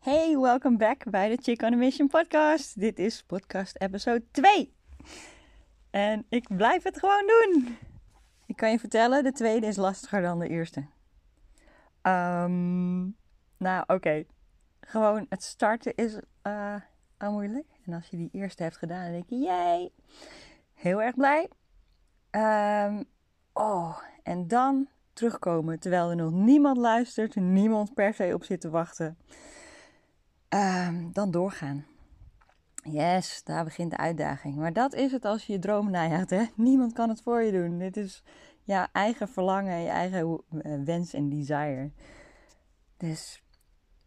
Hey, welcome back bij de Chick on a Mission podcast. Dit is podcast episode 2. En ik blijf het gewoon doen. Ik kan je vertellen, de tweede is lastiger dan de eerste. Ehm, nou, oké. Gewoon het starten is uh, moeilijk. En als je die eerste hebt gedaan, denk je, jee, heel erg blij. Um, oh, en dan terugkomen terwijl er nog niemand luistert, niemand per se op zit te wachten. Um, dan doorgaan. Yes, daar begint de uitdaging. Maar dat is het als je je droom najaagt. Hè? Niemand kan het voor je doen. Dit is jouw eigen verlangen, je eigen eh, wens en desire. Dus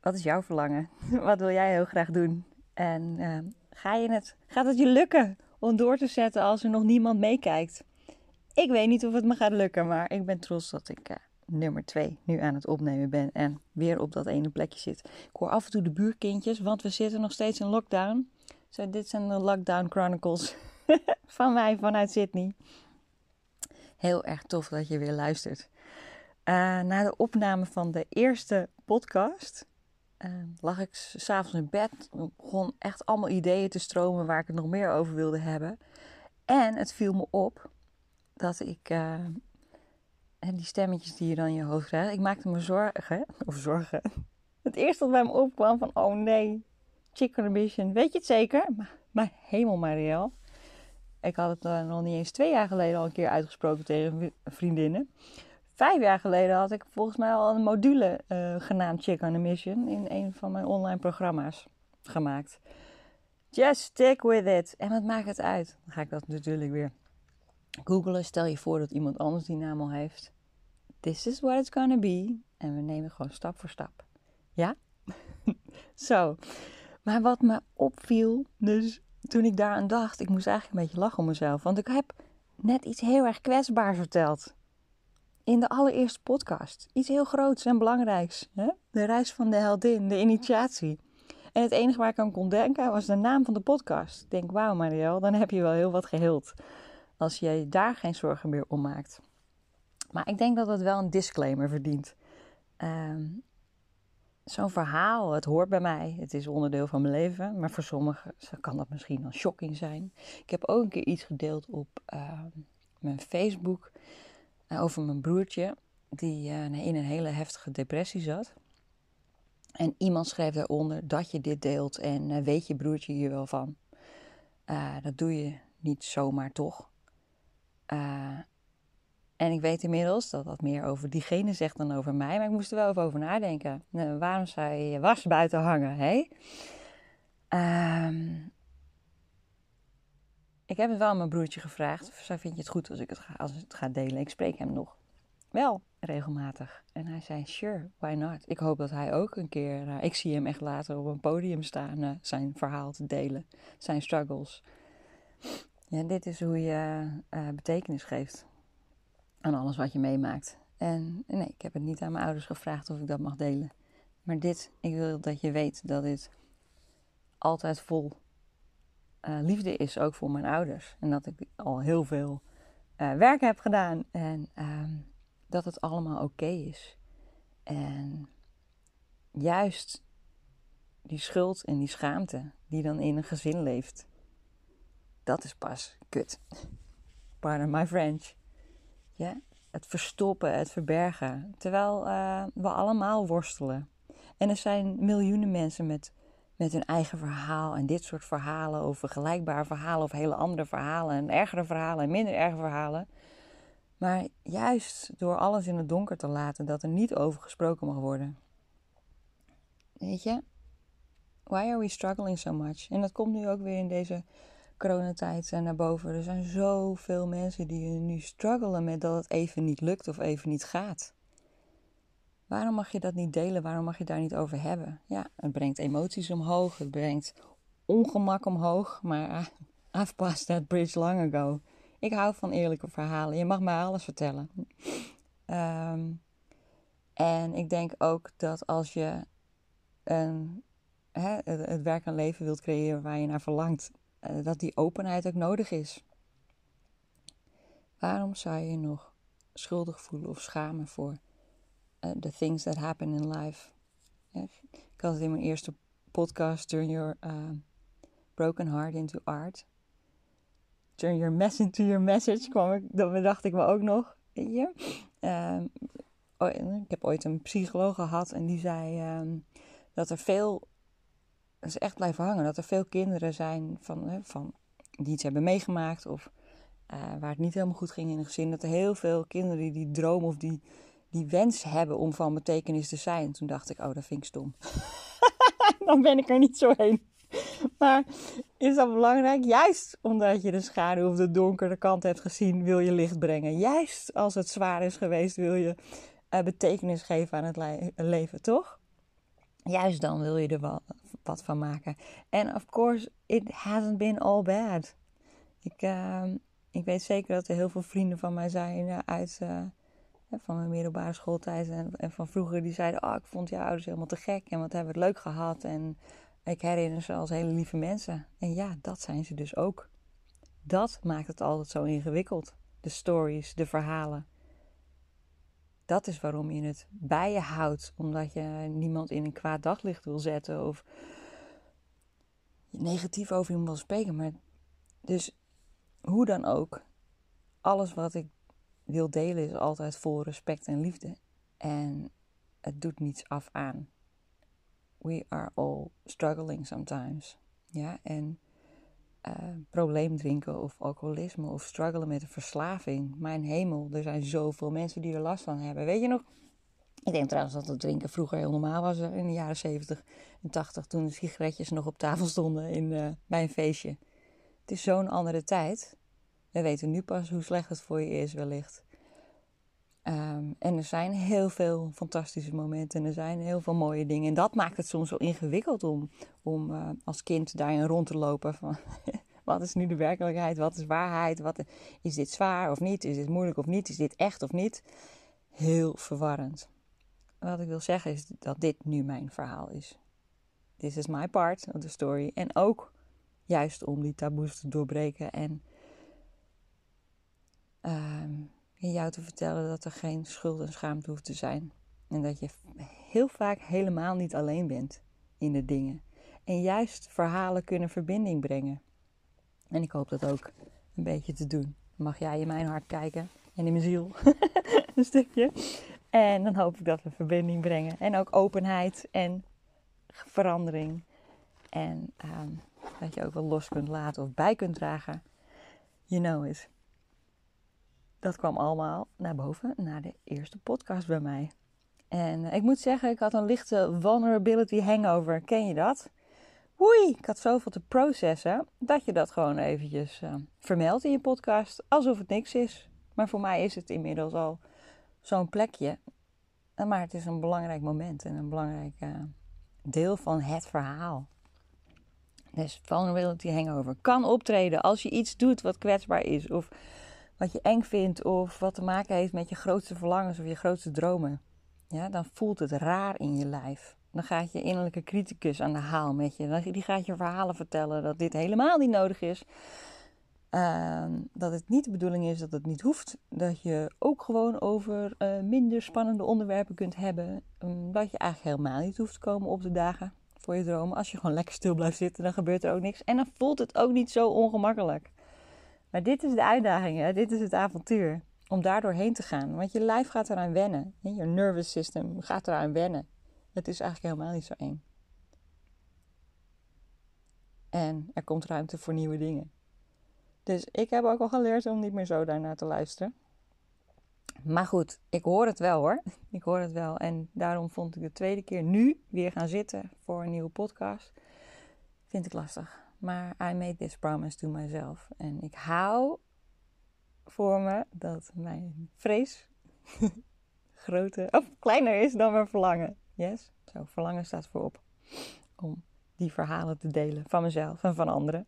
wat is jouw verlangen? Wat wil jij heel graag doen? En uh, ga je het, gaat het je lukken om door te zetten als er nog niemand meekijkt? Ik weet niet of het me gaat lukken, maar ik ben trots dat ik uh, nummer 2 nu aan het opnemen ben en weer op dat ene plekje zit. Ik hoor af en toe de buurkindjes, want we zitten nog steeds in lockdown. Dit zijn de Lockdown Chronicles van mij vanuit Sydney. Heel erg tof dat je weer luistert. Uh, na de opname van de eerste podcast uh, lag ik s'avonds in bed. Begon echt allemaal ideeën te stromen waar ik het nog meer over wilde hebben. En het viel me op dat ik uh, die stemmetjes die je dan in je hoofd krijgt. Ik maakte me zorgen, of zorgen. Het eerste wat bij me opkwam van, oh nee, chicken ambition. Weet je het zeker? Maar, hemel Marielle. Ik had het uh, nog niet eens twee jaar geleden al een keer uitgesproken tegen vriendinnen. Vijf jaar geleden had ik volgens mij al een module uh, genaamd Chick on a Mission in een van mijn online programma's gemaakt. Just stick with it. En wat maakt het uit? Dan ga ik dat natuurlijk weer googelen. Stel je voor dat iemand anders die naam al heeft. This is what it's gonna be. En we nemen gewoon stap voor stap. Ja? Zo. Maar wat me opviel, dus toen ik daaraan dacht, ik moest eigenlijk een beetje lachen om mezelf. Want ik heb net iets heel erg kwetsbaars verteld. In de allereerste podcast. Iets heel groots en belangrijks. Hè? De reis van de heldin, de initiatie. En het enige waar ik aan kon denken was de naam van de podcast. Ik denk, wauw Marielle, dan heb je wel heel wat geheeld. Als je daar geen zorgen meer om maakt. Maar ik denk dat het wel een disclaimer verdient. Um, Zo'n verhaal, het hoort bij mij. Het is onderdeel van mijn leven. Maar voor sommigen kan dat misschien dan shocking zijn. Ik heb ook een keer iets gedeeld op uh, mijn Facebook uh, over mijn broertje. Die uh, in een hele heftige depressie zat. En iemand schreef daaronder dat je dit deelt en weet je broertje hier wel van. dat doe je niet zomaar toch. En ik weet inmiddels dat dat meer over diegene zegt dan over mij. Maar ik moest er wel even over nadenken. Nou, waarom zou je je was buiten hangen? Um, ik heb het wel aan mijn broertje gevraagd. Zou vind je het goed als ik het ga, als het ga delen? Ik spreek hem nog wel regelmatig. En hij zei, sure, why not? Ik hoop dat hij ook een keer... Uh, ik zie hem echt later op een podium staan... Uh, zijn verhaal te delen. Zijn struggles. Ja, dit is hoe je uh, betekenis geeft aan alles wat je meemaakt. En nee, ik heb het niet aan mijn ouders gevraagd of ik dat mag delen. Maar dit, ik wil dat je weet dat dit altijd vol uh, liefde is, ook voor mijn ouders. En dat ik al heel veel uh, werk heb gedaan en uh, dat het allemaal oké is. En juist die schuld en die schaamte die dan in een gezin leeft, dat is pas kut. Pardon my French. Ja? Het verstoppen, het verbergen. Terwijl uh, we allemaal worstelen. En er zijn miljoenen mensen met, met hun eigen verhaal en dit soort verhalen, of vergelijkbare verhalen, of hele andere verhalen, en ergere verhalen en minder erge verhalen. Maar juist door alles in het donker te laten, dat er niet over gesproken mag worden. Weet je, why are we struggling so much? En dat komt nu ook weer in deze coronatijd naar boven. Er zijn zoveel mensen die nu struggelen met dat het even niet lukt of even niet gaat. Waarom mag je dat niet delen? Waarom mag je daar niet over hebben? Ja, het brengt emoties omhoog, het brengt ongemak omhoog, maar I've passed that bridge long ago. Ik hou van eerlijke verhalen. Je mag mij alles vertellen. Um, en ik denk ook dat als je een, het, werk en leven wilt creëren waar je naar verlangt, dat die openheid ook nodig is. Waarom zou je je nog schuldig voelen of schamen voor uh, the things that happen in life? Ik had het in mijn eerste podcast, Turn Your uh, Broken Heart into Art. Turn Your Mess into Your Message, kwam ik, dat bedacht ik me ook nog. Je? Ehm, ik heb ooit een psycholoog gehad en die zei ehm, dat er veel, dat is echt blijven hangen, dat er veel kinderen zijn van, van, die iets hebben meegemaakt of uh, waar het niet helemaal goed ging in een gezin. Dat er heel veel kinderen die die droom of die, die wens hebben om van betekenis te zijn. Toen dacht ik, oh, dat vind ik stom. Dan ben ik er niet zo heen. Maar is dat belangrijk? Juist omdat je de schaduw of de donkere kant hebt gezien, wil je licht brengen. Juist als het zwaar is geweest, wil je uh, betekenis geven aan het le leven, toch? Juist dan wil je er wel wat van maken. En of course, it hasn't been all bad. Ik, uh, ik weet zeker dat er heel veel vrienden van mij zijn uh, uit uh, van mijn middelbare schooltijd en, en, van vroeger die zeiden: Oh, ik vond jouw ouders helemaal te gek en wat hebben we het leuk gehad. En ik herinner ze als hele lieve mensen. En ja, dat zijn ze dus ook. Dat maakt het altijd zo ingewikkeld. De stories, de verhalen. Dat is waarom je het bij je houdt, omdat je niemand in een kwaad daglicht wil zetten of negatief over iemand wil spreken. Maar dus hoe dan ook, alles wat ik wil delen is altijd vol respect en liefde. En het doet niets af aan. We are all struggling sometimes. Ja, en uh, probleem drinken of alcoholisme of struggelen met een verslaving. Mijn hemel, er zijn zoveel mensen die er last van hebben. Weet je nog? Ik denk trouwens dat het drinken vroeger heel normaal was in de jaren 70 en 80, toen de sigaretjes nog op tafel stonden in, uh, bij een feestje. Het is zo'n andere tijd. We weten nu pas hoe slecht het voor je is, wellicht. Um, en er zijn heel veel fantastische momenten en er zijn heel veel mooie dingen. En dat maakt het soms zo ingewikkeld om, om uh, als kind daarin rond te lopen. Van, wat is nu de werkelijkheid? Wat is waarheid? Wat, is dit zwaar of niet? Is dit moeilijk of niet? Is dit echt of niet? Heel verwarrend. Wat ik wil zeggen is dat dit nu mijn verhaal is. This is my part of the story. En ook juist om die taboes te doorbreken en um, jou te vertellen dat er geen schuld en schaamte hoeft te zijn. En dat je heel vaak helemaal niet alleen bent in de dingen. En juist verhalen kunnen verbinding brengen. En ik hoop dat ook een beetje te doen. mag jij in mijn hart kijken en in mijn ziel een stukje. En dan hoop ik dat we verbinding brengen. En ook openheid en verandering. En um, dat je ook wel los kunt laten of bij kunt dragen. You know it. Dat kwam allemaal naar boven na de eerste podcast bij mij. En ik moet zeggen, ik had een lichte vulnerability hangover. Ken je dat? Oei, ik had zoveel te processen dat je dat gewoon eventjes uh, vermeldt in je podcast. Alsof het niks is. Maar voor mij is het inmiddels al zo'n plekje. Maar het is een belangrijk moment en een belangrijk deel van het verhaal. Dus vulnerability hangover kan optreden als je iets doet wat kwetsbaar is. Of wat je eng vindt. Of wat te maken heeft met je grootste verlangens of je grootste dromen. Ja, dan voelt het raar in je lijf. Dan gaat je innerlijke criticus aan de haal met je. Die gaat je verhalen vertellen dat dit helemaal niet nodig is. Uh, dat het niet de bedoeling is dat het niet hoeft. Dat je ook gewoon over uh, minder spannende onderwerpen kunt hebben. Dat je eigenlijk helemaal niet hoeft te komen op de dagen voor je dromen. Als je gewoon lekker stil blijft zitten, dan gebeurt er ook niks. En dan voelt het ook niet zo ongemakkelijk. Maar dit is de uitdaging, hè? dit is het avontuur. Om daar doorheen te gaan. Want je lijf gaat eraan wennen. Je nervous system gaat eraan wennen. Het is eigenlijk helemaal niet zo eng. En er komt ruimte voor nieuwe dingen. Dus ik heb ook al geleerd om niet meer zo daarnaar te luisteren. Maar goed, ik hoor het wel hoor. Ik hoor het wel. En daarom vond ik de tweede keer nu weer gaan zitten voor een nieuwe podcast. Vind ik lastig. Maar I made this promise to myself. En ik hou voor me dat mijn vrees groter of kleiner is dan mijn verlangen. Yes? Zo, verlangen staat voorop. Om die verhalen te delen van mezelf en van anderen.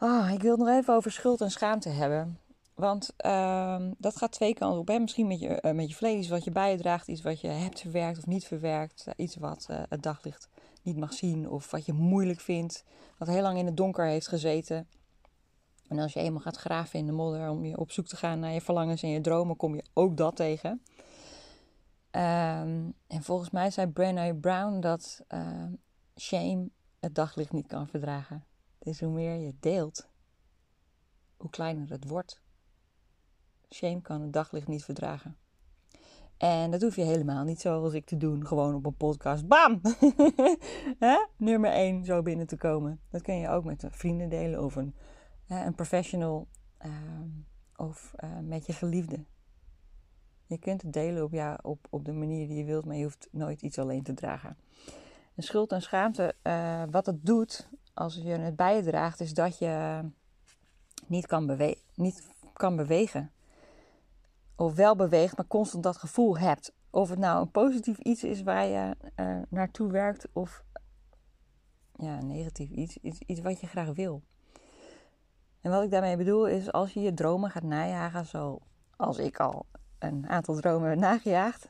Oh, ik wil het nog even over schuld en schaamte hebben. Want uh, dat gaat twee kanten op. Hè? Misschien met je, uh, met je verleden, iets wat je bijdraagt, iets wat je hebt verwerkt of niet verwerkt. iets wat uh, het daglicht niet mag zien of wat je moeilijk vindt. Wat heel lang in het donker heeft gezeten. En als je eenmaal gaat graven in de modder om je op zoek te gaan naar je verlangens en je dromen, kom je ook dat tegen. Ehm, en volgens mij zei Brené Brown dat ehm, shame het daglicht niet kan verdragen. Dus hoe meer je deelt, hoe kleiner het wordt. Shame kan het daglicht niet verdragen. En dat hoef je helemaal niet zoals ik te doen. Gewoon op een podcast. Bam! Nummer 1 zo binnen te komen. Dat kun je ook met vrienden delen of een, een professional ehm, of uh, met je geliefde. Je kunt het delen op, ja, op, op de manier die je wilt, maar je hoeft nooit iets alleen te dragen. En schuld en schaamte, wat het doet als je het bij je draagt, is dat je niet kan, bewe niet kan bewegen of wel beweegt, maar constant dat gevoel hebt. Of het nou een positief iets is waar je uh, naartoe werkt of ja, negatief iets, iets, iets wat je graag wil. En wat ik daarmee bedoel is als je je dromen gaat najagen, zoals ik al een aantal dromen nagejaagd,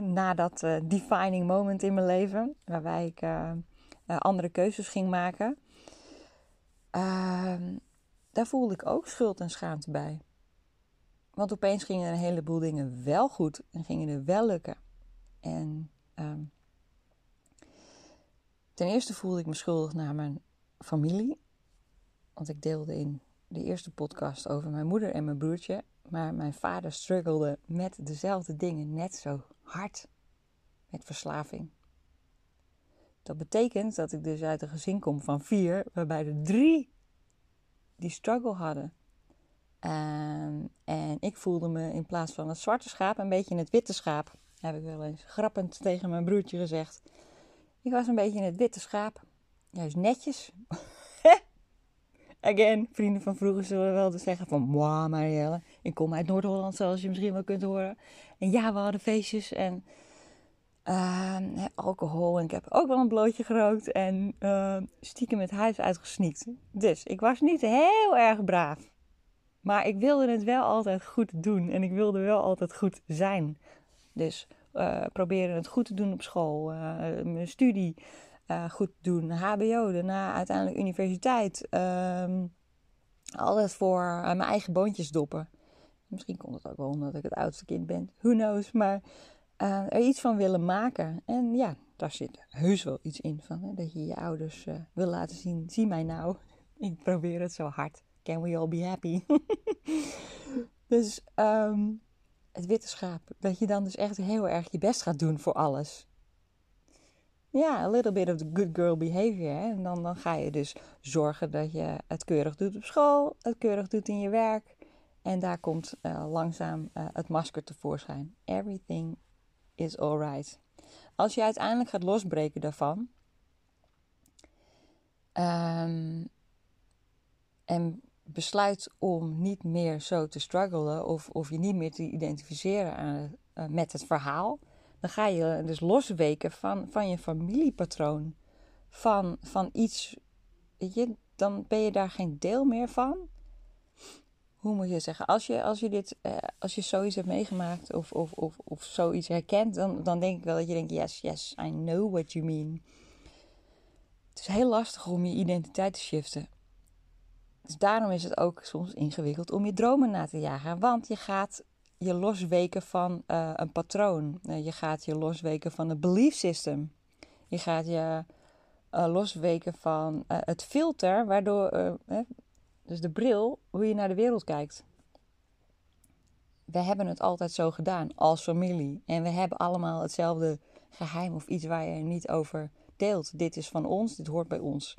na dat uh, defining moment in mijn leven, waarbij ik uh, andere keuzes ging maken, ehm, daar voelde ik ook schuld en schaamte bij. Want opeens gingen er een heleboel dingen wel goed en gingen er wel lukken. En um, ten eerste voelde ik me schuldig naar mijn familie. Want ik deelde in de eerste podcast over mijn moeder en mijn broertje. Maar mijn vader struggelde met dezelfde dingen net zo hard. Met verslaving. Dat betekent dat ik dus uit een gezin kom van vier, waarbij er drie die struggle hadden. Um, en ik voelde me in plaats van het zwarte schaap een beetje het witte schaap. Heb ik wel eens grappend tegen mijn broertje gezegd. Ik was een beetje het witte schaap. Juist netjes. Again, vrienden van vroeger zullen wel te zeggen van... Mwah, Marielle, ik kom uit Noord-Holland zoals je misschien wel kunt horen. En ja, we hadden feestjes en uh, alcohol. En ik heb ook wel een blootje gerookt en uh, stiekem het huis uitgesniekt. Dus ik was niet heel erg braaf. Maar ik wilde het wel altijd goed doen en ik wilde wel altijd goed zijn. Dus uh, proberen het goed te doen op school, uh, mijn studie uh, goed doen, HBO, daarna uiteindelijk universiteit. Um, altijd voor mijn eigen boontjes doppen. Misschien komt het ook wel omdat ik het oudste kind ben, who knows. Maar er iets van willen maken. En ja, daar zit heus wel iets in van. Hè, dat je je ouders wil laten zien, zie mij nou. Ik probeer het zo hard. Can we all be happy? dus um, het witte schaap. Dat je dan dus echt heel erg je best gaat doen voor alles. Ja, a little bit of the good girl behavior. En dan, dan ga je dus zorgen dat je het keurig doet op school, het keurig doet in je werk. En daar komt uh, langzaam uh, het masker tevoorschijn. Everything is alright. Als je uiteindelijk gaat losbreken daarvan. Um, en besluit om niet meer zo te struggelen of, of je niet meer te identificeren aan, uh, met het verhaal, dan ga je dus losweken van, van je familiepatroon. Van, van iets, weet je, dan ben je daar geen deel meer van. Hoe moet je zeggen? Als je, als je, dit, uh, als je zoiets hebt meegemaakt of, of, of, of zoiets herkent, dan, dan denk ik wel dat je denkt: yes, yes, I know what you mean. Het is heel lastig om je identiteit te shiften. Dus daarom is het ook soms ingewikkeld om je dromen na te jagen. Want je gaat je losweken van uh, een patroon. Uh, je gaat je losweken van een belief system. Je gaat je uh, losweken van het filter, waardoor, dus de bril, hoe je naar de wereld kijkt. We hebben het altijd zo gedaan als familie. En we hebben allemaal hetzelfde geheim of iets waar je niet over deelt. Dit is van ons, dit hoort bij ons.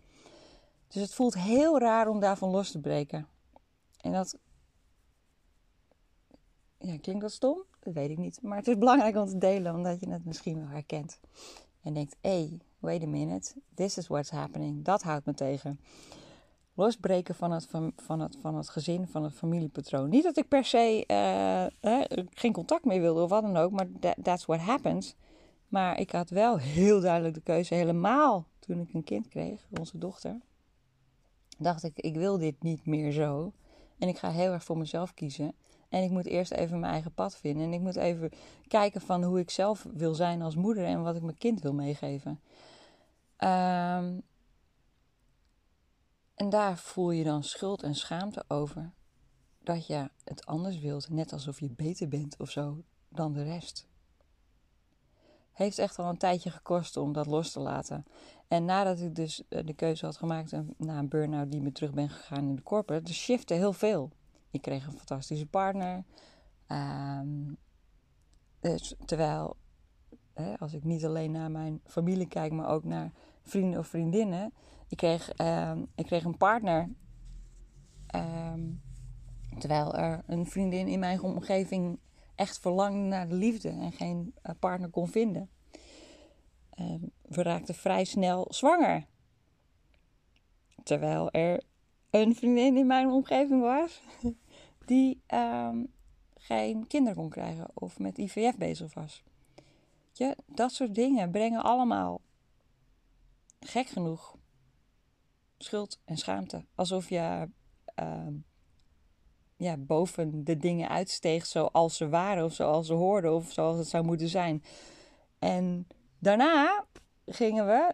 Dus het voelt heel raar om daarvan los te breken. En dat. Ja, klinkt dat stom? Dat weet ik niet. Maar het is belangrijk om te delen, omdat je het misschien wel herkent. En denkt: hé, hey, wait a minute, this is what's happening. Dat houdt me tegen. Losbreken van het, van, het, van het gezin, van het familiepatroon. Niet dat ik per se uh, eh, geen contact meer wilde of wat dan ook, maar that, that's what happens. Maar ik had wel heel duidelijk de keuze, helemaal toen ik een kind kreeg, onze dochter dacht ik, ik wil dit niet meer zo. En ik ga heel erg voor mezelf kiezen. En ik moet eerst even mijn eigen pad vinden. En ik moet even kijken van hoe ik zelf wil zijn als moeder en wat ik mijn kind wil meegeven. Um, en daar voel je dan schuld en schaamte over. Dat je het anders wilt, net alsof je beter bent of zo dan de rest. Heeft echt al een tijdje gekost om dat los te laten. En nadat ik dus de keuze had gemaakt en na een burn-out die me terug ben gegaan in de corporate, dus shifte heel veel. Ik kreeg een fantastische partner. Ehm, dus terwijl, hè, als ik niet alleen naar mijn familie kijk, maar ook naar vrienden of vriendinnen. Ik kreeg, ehm, ik kreeg een partner. Ehm, terwijl er een vriendin in mijn omgeving echt verlangde naar de liefde en geen eh, partner kon vinden. we raakten vrij snel zwanger. Terwijl er een vriendin in mijn omgeving was die um, geen kinderen kon krijgen of met IVF bezig was. Je, dat soort dingen brengen allemaal, gek genoeg, schuld en schaamte. Alsof je uh, ja, boven de dingen uitsteeg zoals ze waren of zoals ze hoorden of zoals het zou moeten zijn. En daarna gingen we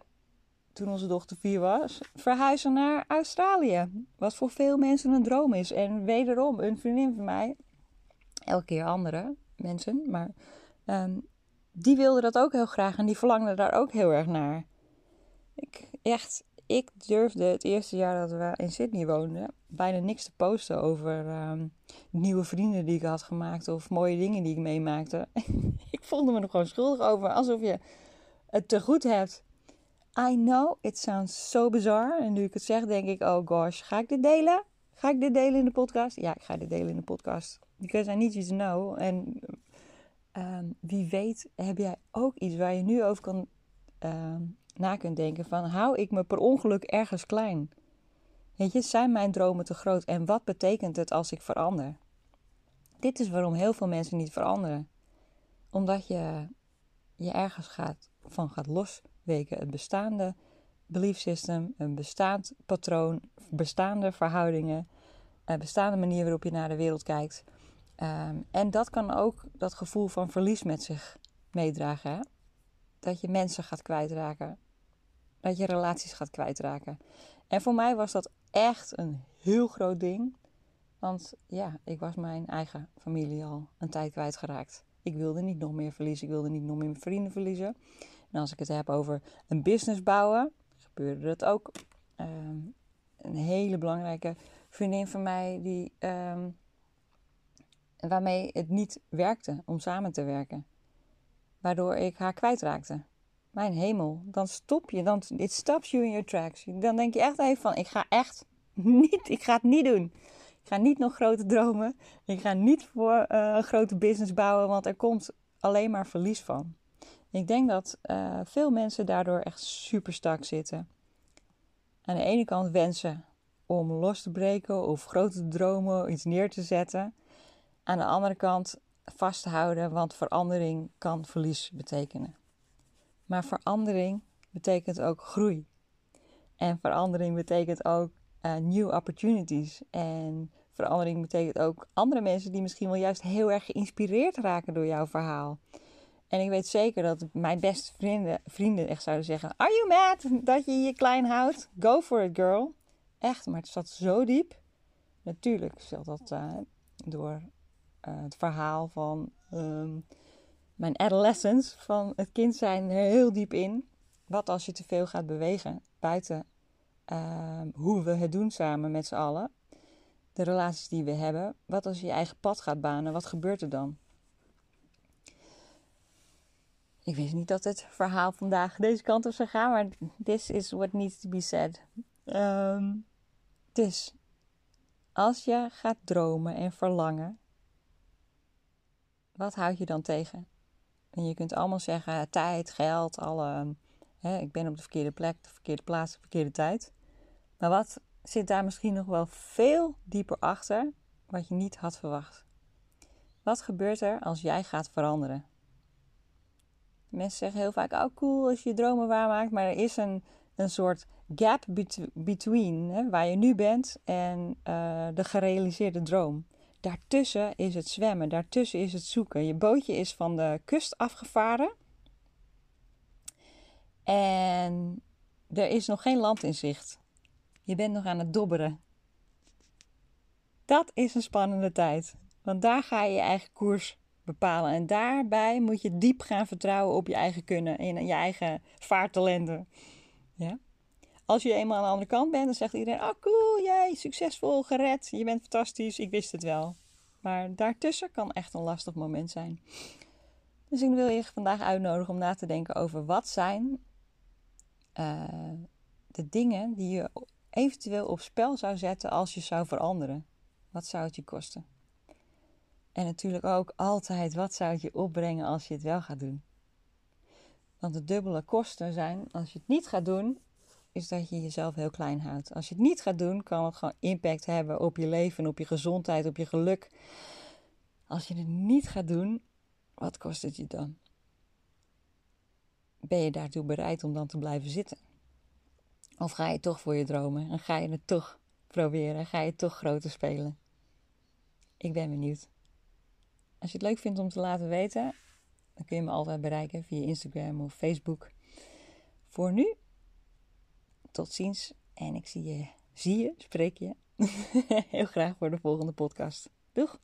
toen onze dochter vier was, verhuizen naar Australië. Wat voor veel mensen een droom is. En wederom, een vriendin van mij, elke keer andere mensen, maar ehm, die wilde dat ook heel graag en die verlangde daar ook heel erg naar. Ik, echt, ik durfde het eerste jaar dat we in Sydney woonden bijna niks te posten over ehm, nieuwe vrienden die ik had gemaakt of mooie dingen die ik meemaakte. ik voelde me er gewoon schuldig over, alsof je het te goed hebt. I know, it sounds so bizar. En nu ik het zeg, denk ik, oh gosh, ga ik dit delen? Ga ik dit delen in de podcast? Ja, ik ga dit delen in de podcast. Because I need you to know. En ehm, wie weet heb jij ook iets waar je nu over kan uh, na kunt denken van... hou ik me per ongeluk ergens klein? Weet je, zijn mijn dromen te groot? En wat betekent het als ik verander? Dit is waarom heel veel mensen niet veranderen. Omdat je je ergens gaat, van gaat los weken een bestaande belief system, een bestaand patroon, bestaande verhoudingen, een bestaande manier waarop je naar de wereld kijkt. Ehm, en dat kan ook dat gevoel van verlies met zich meedragen. Hè? Dat je mensen gaat kwijtraken. Dat je relaties gaat kwijtraken. En voor mij was dat echt een heel groot ding. Want ja, ik was mijn eigen familie al een tijd kwijtgeraakt. Ik wilde niet nog meer verliezen. Ik wilde niet nog meer mijn vrienden verliezen. En als ik het heb over een business bouwen, gebeurde dat ook. Ehm, een hele belangrijke vriendin van mij, die, ehm, waarmee het niet werkte om samen te werken. Waardoor ik haar kwijtraakte. Mijn hemel, dan stop je, dan it stops you in your tracks. Dan denk je echt even van, ik ga echt niet, ik ga het niet doen. Ik ga niet nog grote dromen. Ik ga niet voor uh, een grote business bouwen, want er komt alleen maar verlies van. Ik denk dat uh, veel mensen daardoor echt super stak zitten. Aan de ene kant wensen om los te breken of grote dromen, iets neer te zetten. Aan de andere kant vast te houden, want verandering kan verlies betekenen. Maar verandering betekent ook groei. En verandering betekent ook uh, new opportunities. En verandering betekent ook andere mensen die misschien wel juist heel erg geïnspireerd raken door jouw verhaal. En ik weet zeker dat mijn beste vrienden, vrienden echt zouden zeggen: Are you mad dat je je klein houdt? Go for it, girl. Echt, maar het zat zo diep. Natuurlijk zat dat uh, door uh, het verhaal van um, mijn adolescence, van het kind zijn, heel diep in. Wat als je te veel gaat bewegen buiten uh, hoe we het doen samen met z'n allen? De relaties die we hebben. Wat als je je eigen pad gaat banen? Wat gebeurt er dan? Ik wist niet dat het verhaal vandaag deze kant op zou gaan, maar this is what needs to be said. Um, dus als je gaat dromen en verlangen, wat houd je dan tegen? En je kunt allemaal zeggen: tijd, geld, alle. Hè, ik ben op de verkeerde plek, de verkeerde plaats, de verkeerde tijd. Maar wat zit daar misschien nog wel veel dieper achter, wat je niet had verwacht? Wat gebeurt er als jij gaat veranderen? Mensen zeggen heel vaak, oh cool als je je dromen waarmaakt. Maar er is een, een soort gap between hè, waar je nu bent en uh, de gerealiseerde droom. Daartussen is het zwemmen, daartussen is het zoeken. Je bootje is van de kust afgevaren. En er is nog geen land in zicht. Je bent nog aan het dobberen. Dat is een spannende tijd. Want daar ga je je eigen koers bepalen. En daarbij moet je diep gaan vertrouwen op je eigen kunnen en je eigen vaartalenten. Ja? Als je eenmaal aan de andere kant bent, dan zegt iedereen: Oh, cool, jij, succesvol, gered, je bent fantastisch, ik wist het wel. Maar daartussen kan echt een lastig moment zijn. Dus ik wil je vandaag uitnodigen om na te denken over wat zijn uh, de dingen die je eventueel op spel zou zetten als je zou veranderen. Wat zou het je kosten? En natuurlijk ook altijd, wat zou het je opbrengen als je het wel gaat doen? Want de dubbele kosten zijn, als je het niet gaat doen, is dat je jezelf heel klein houdt. Als je het niet gaat doen, kan het gewoon impact hebben op je leven, op je gezondheid, op je geluk. Als je het niet gaat doen, wat kost het je dan? Ben je daartoe bereid om dan te blijven zitten? Of ga je toch voor je dromen en ga je het toch proberen? Ga je toch groter spelen? Ik ben benieuwd. Als je het leuk vindt om te laten weten, dan kun je me altijd bereiken via Instagram of Facebook. Voor nu, tot ziens en ik zie je, zie je, spreek je heel graag voor de volgende podcast. Doeg!